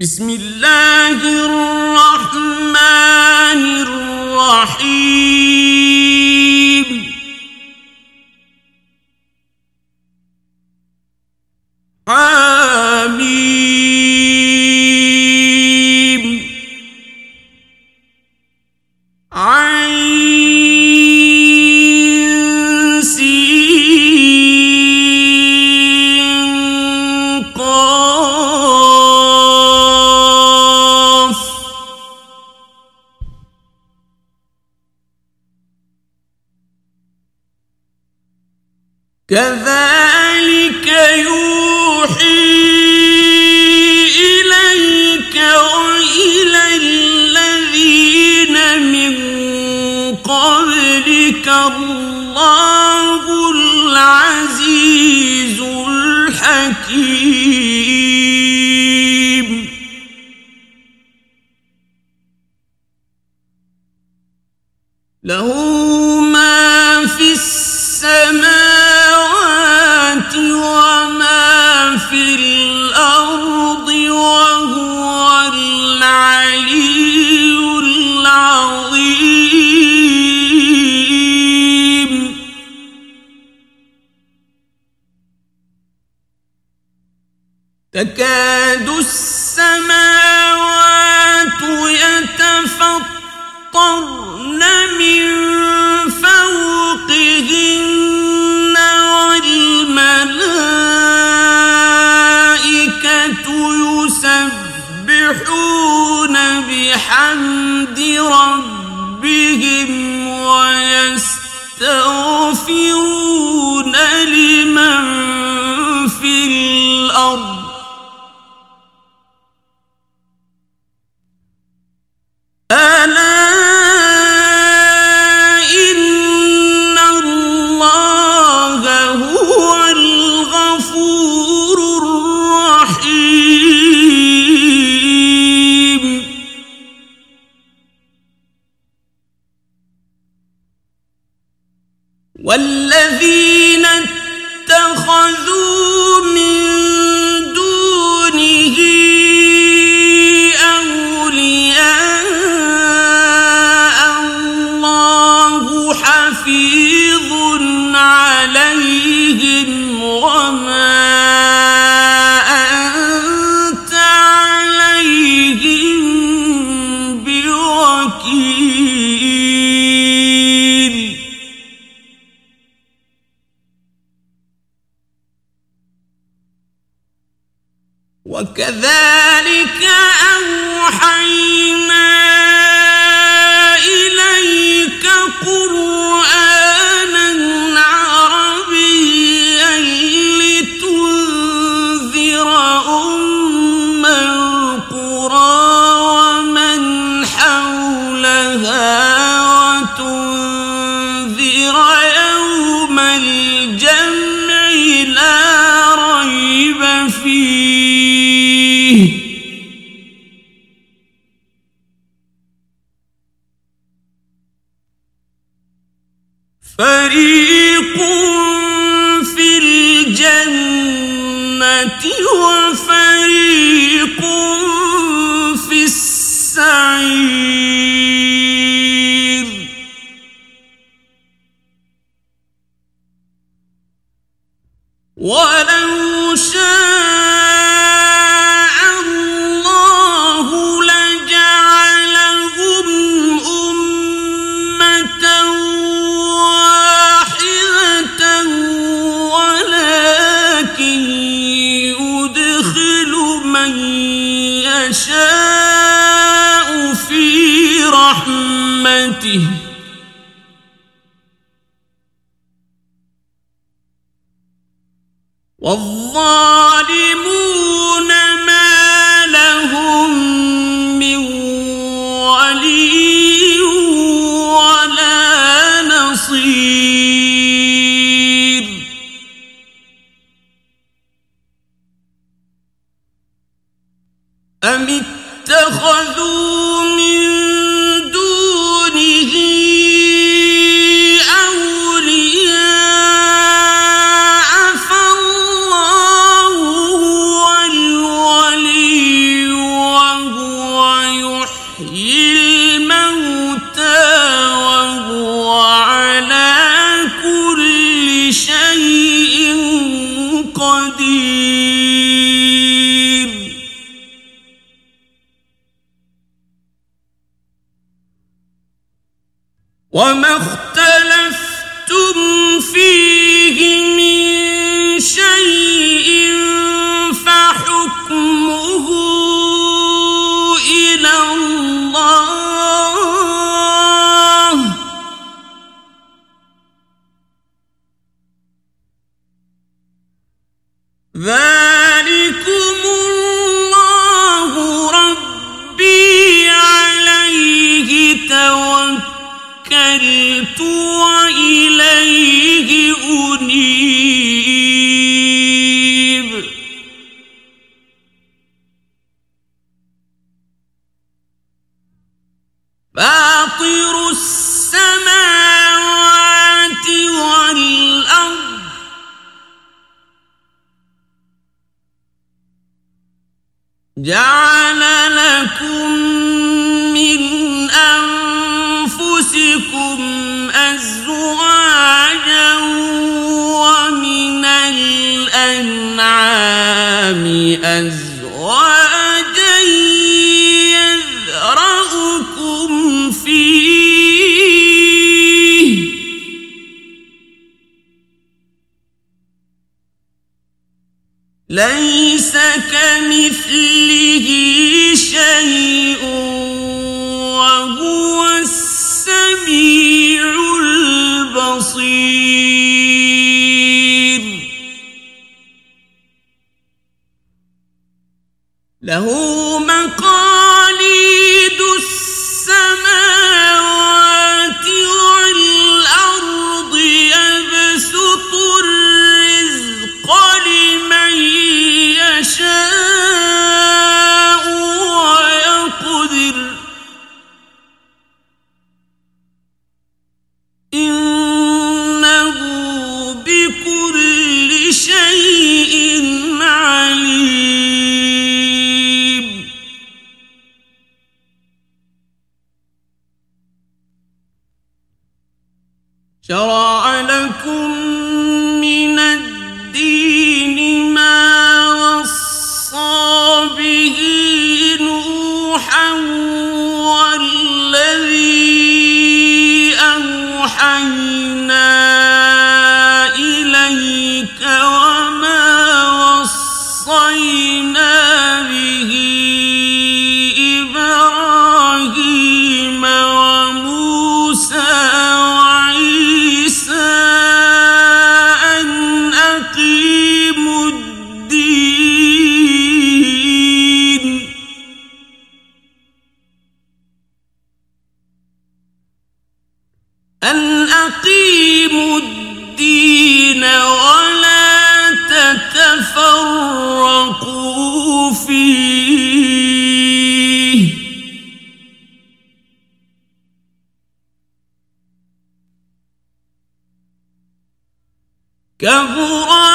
بسم الله الرحمن كذلك تكاد وكذلك الجنة وفريق جعل لكم من أنفسكم أزواجا ومن الأنعام أزواجا يذرأكم فيه. ليس كمثله اشترى كبر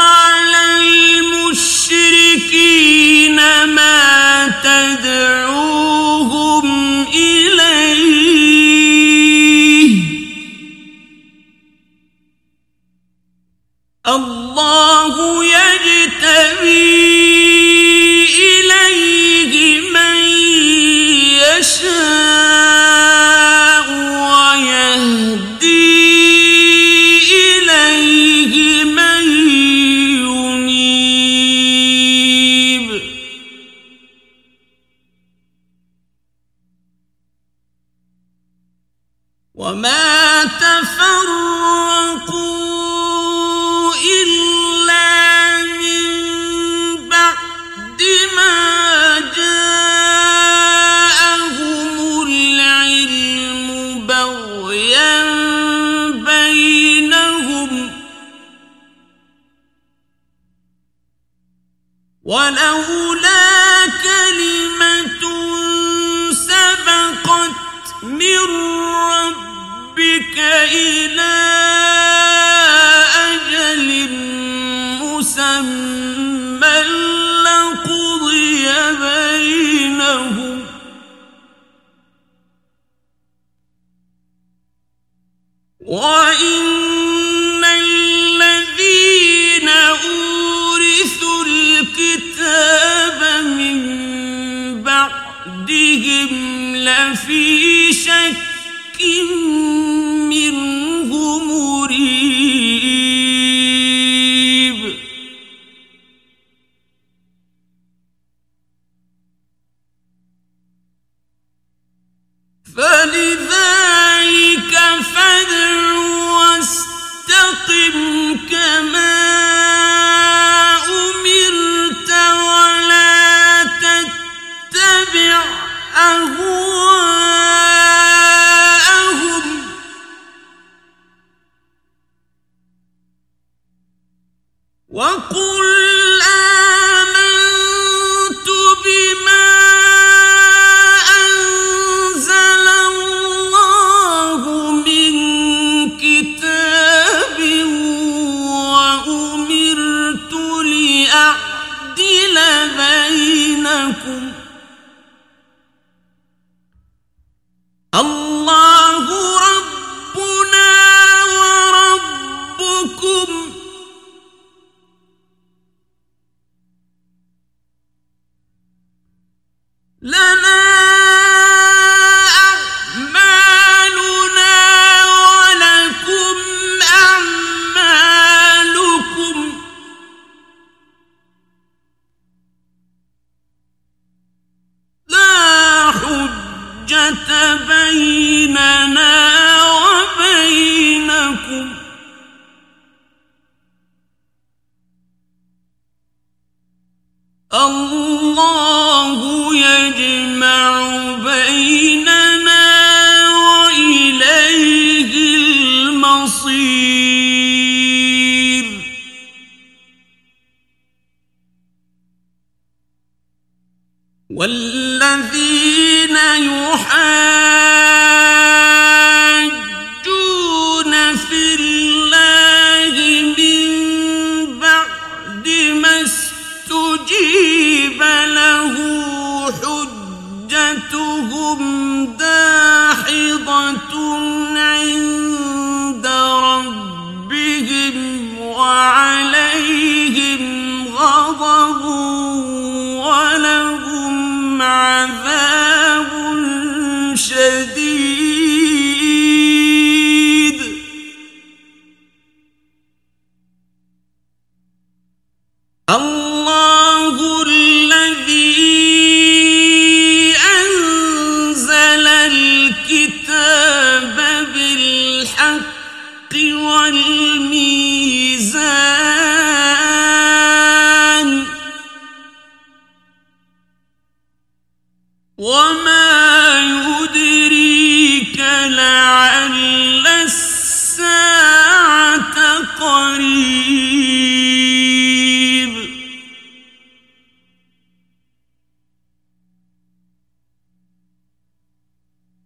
إليه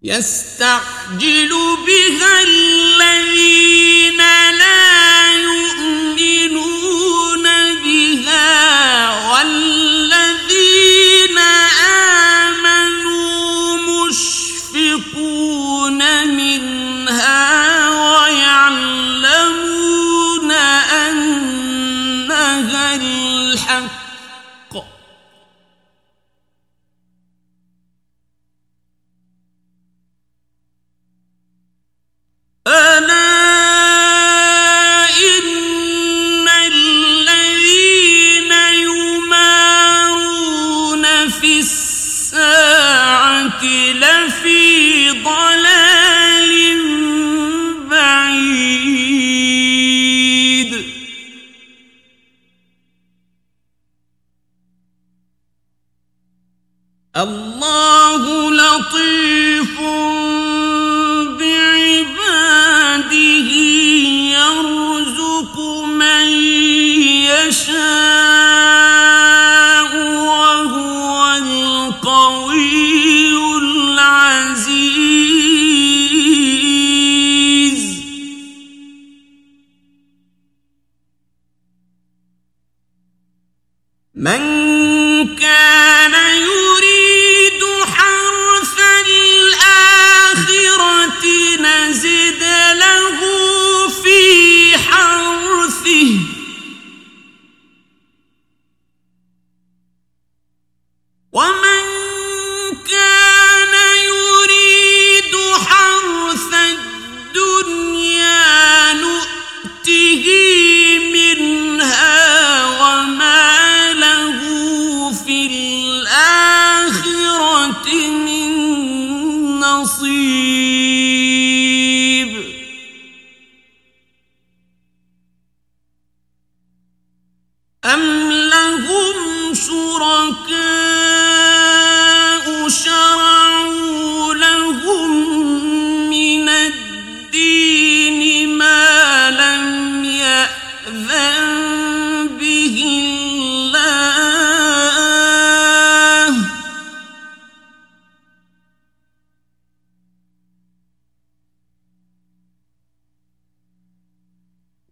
يستعجل بها الذين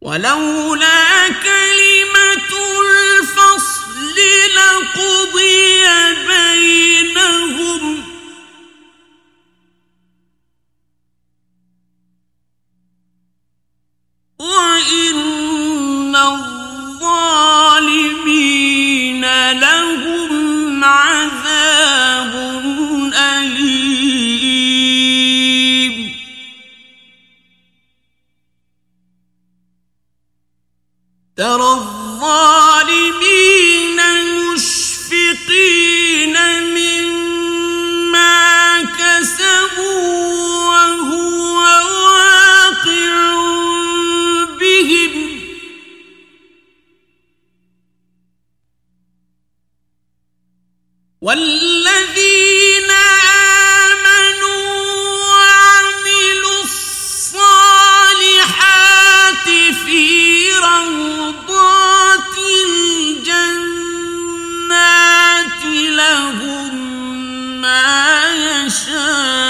ولولا كلمة الفصل لقضي ما يشاءون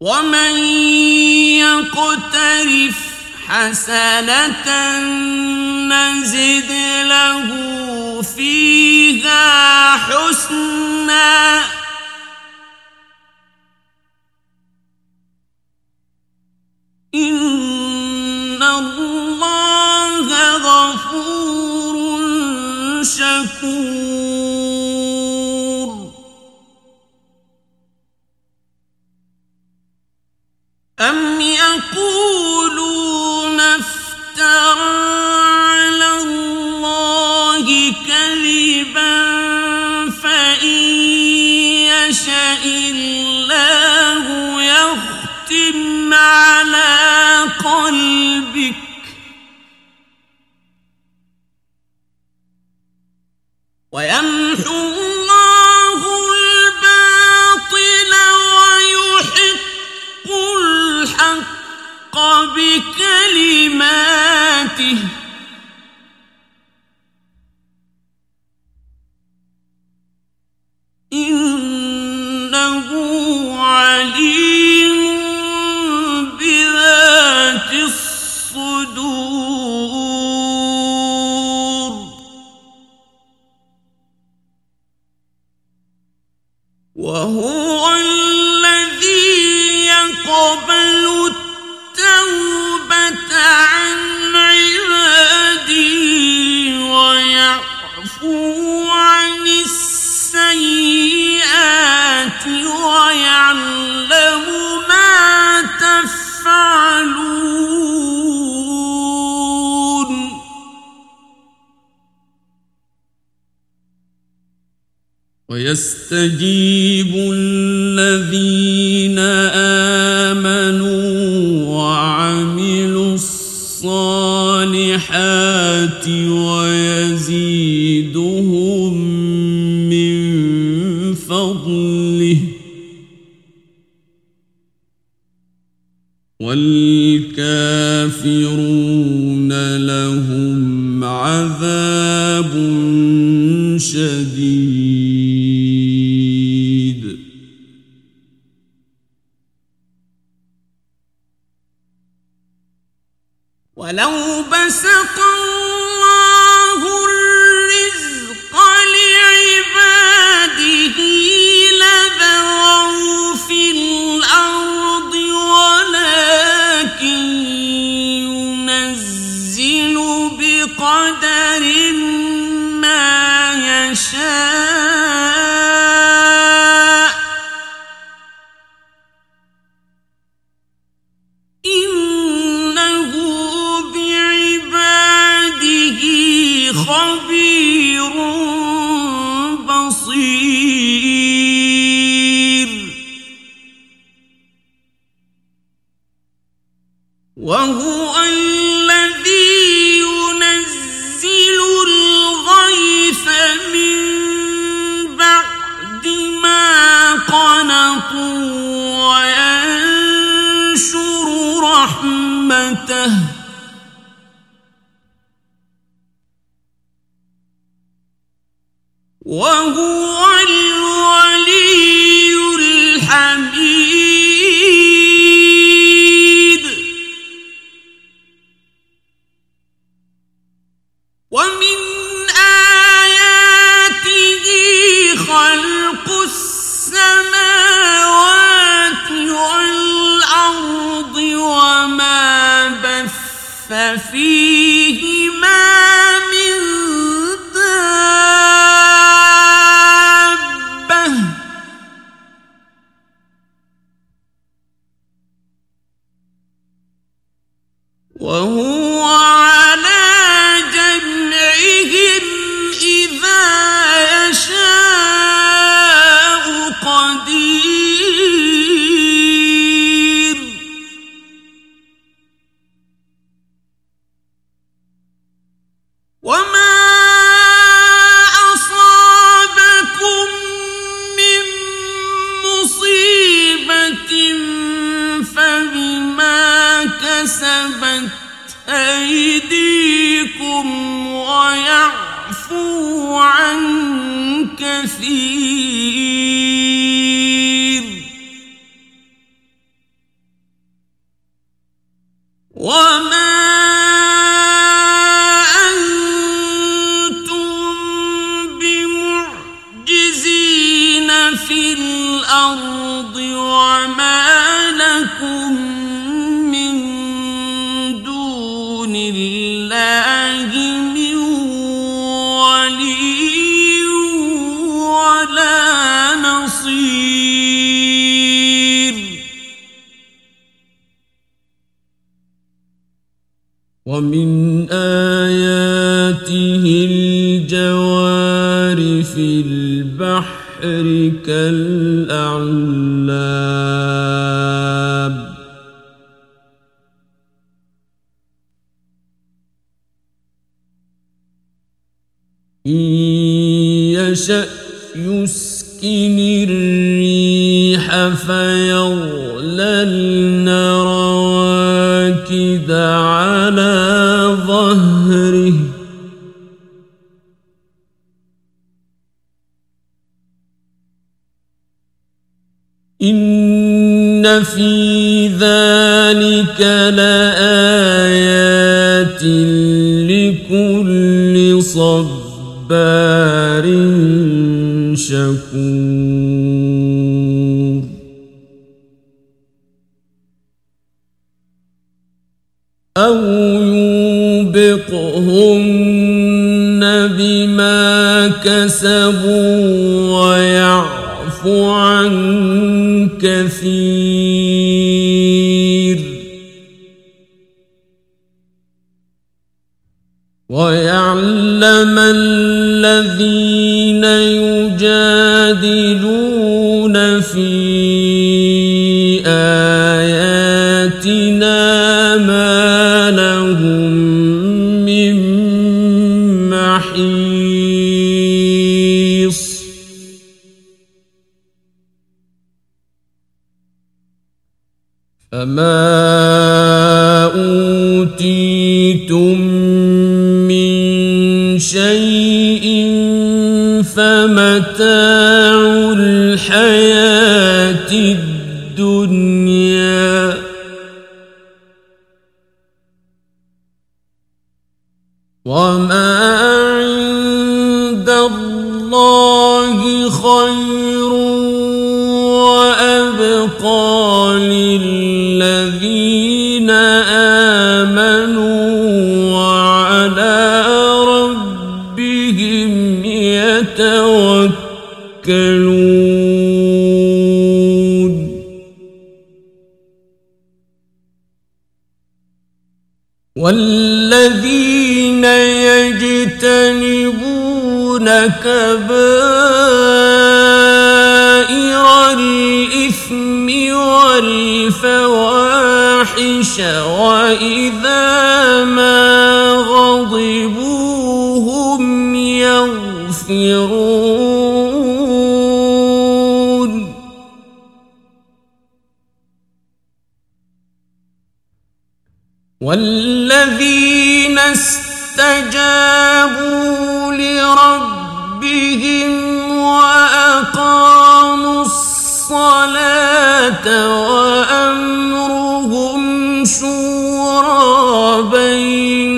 ومن يقترف حسنة نزد له فيها حسنا إن الله غفور شكور ويمحو الله الباطل ويحق الحق بكلماته. إنه عليم ويستجيب الذين آمنوا وعملوا الصالحات ويزيدهم من فضله. والكافرون لهم عذاب شديد. وهو في ظهره. إن في ذلك لآيات لكل صبار شكور يسبقهن بما كسبوا ويعفو عن كثير. ويعلم الذين يجادلون في آياتنا أوتي والذين يجتنبون كبائر الإثم والفواحش وإذا والذين استجابوا لربهم وأقاموا الصلاة وأمرهم شورى بينهم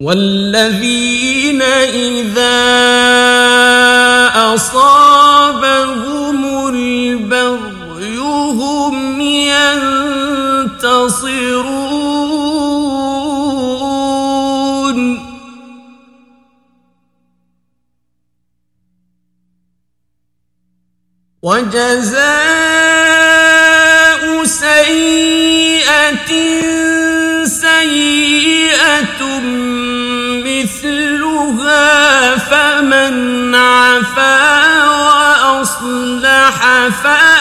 والذين إذا أصابهم البغي هم ينتصرون. وجزاء سيئة سيئة فمن عفا وأصلح فأجره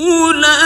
无奈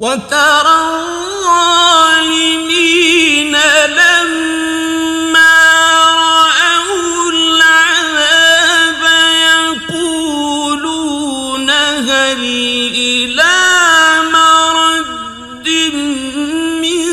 وترى الظالمين لما رأوا العذاب يقولون إلى مرد من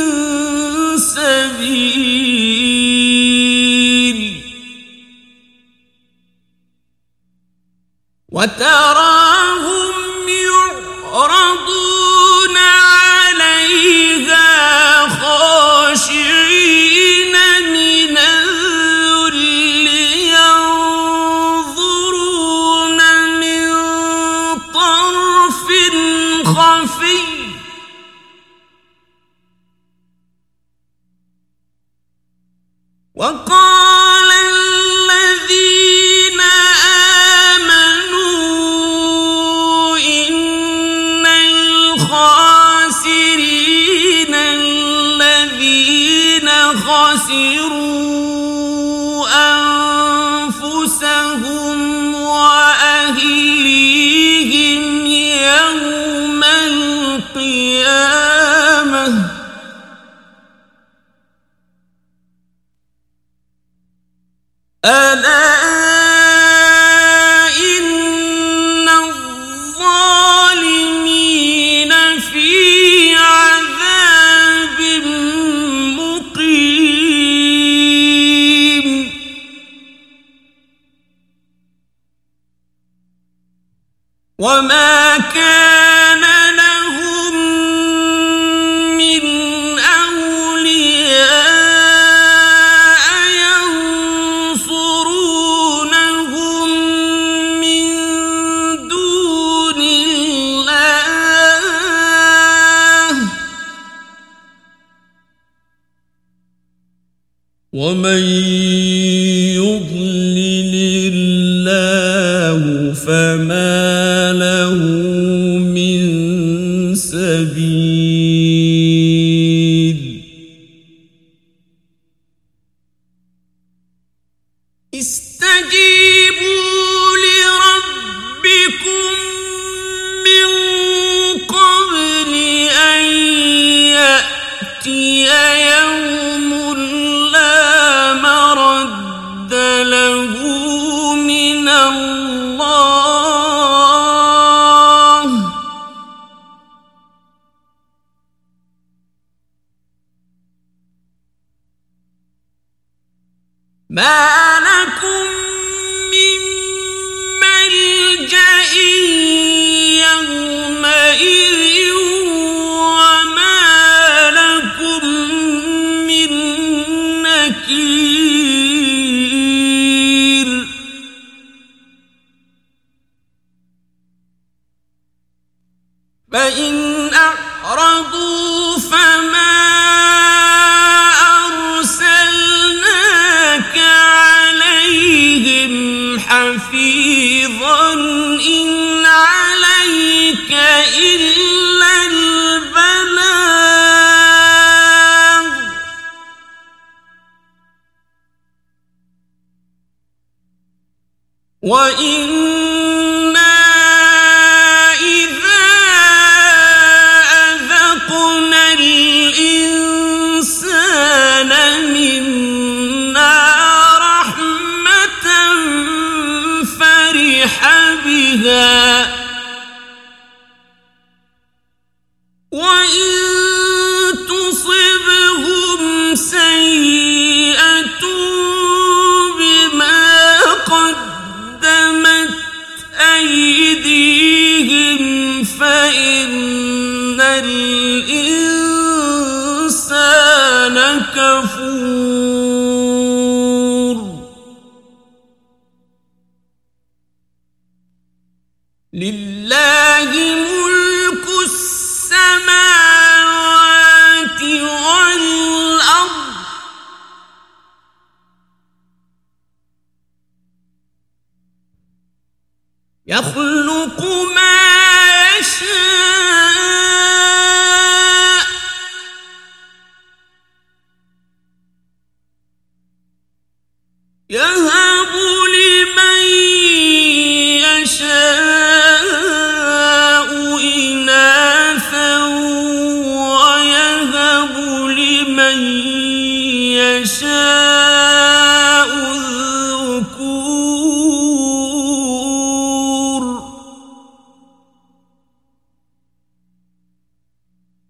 وما ما عليك إلا البلاغ. وإنا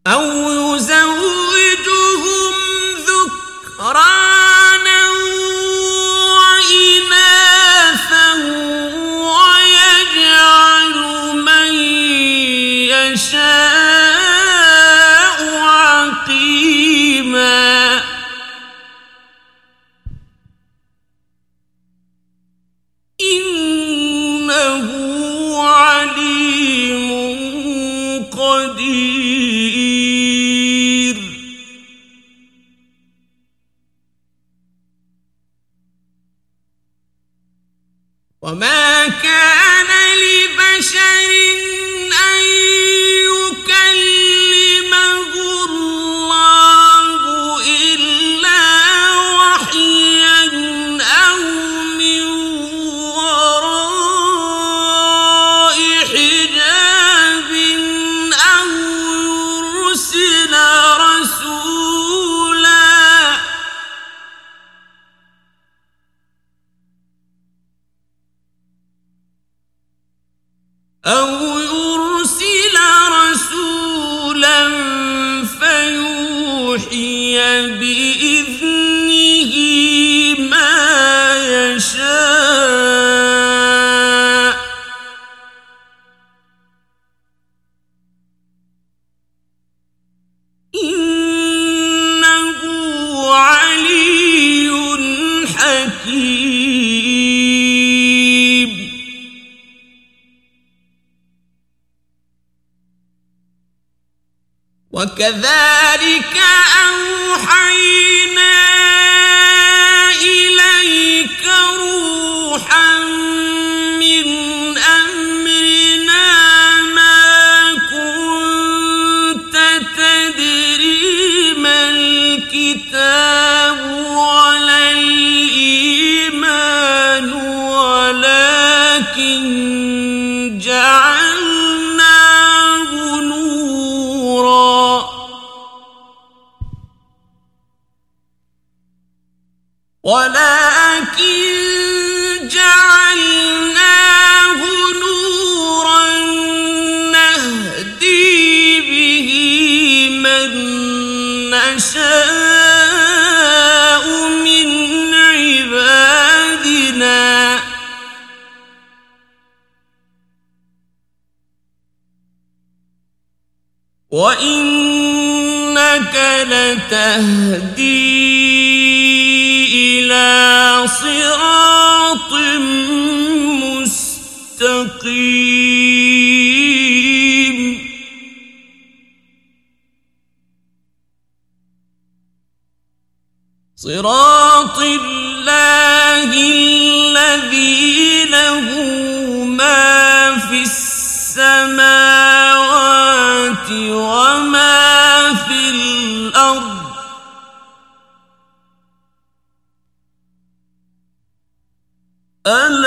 أو بإذنه كذلك تهدي إلى صراط مستقيم. صراط الله الذي له ما في السماء ألا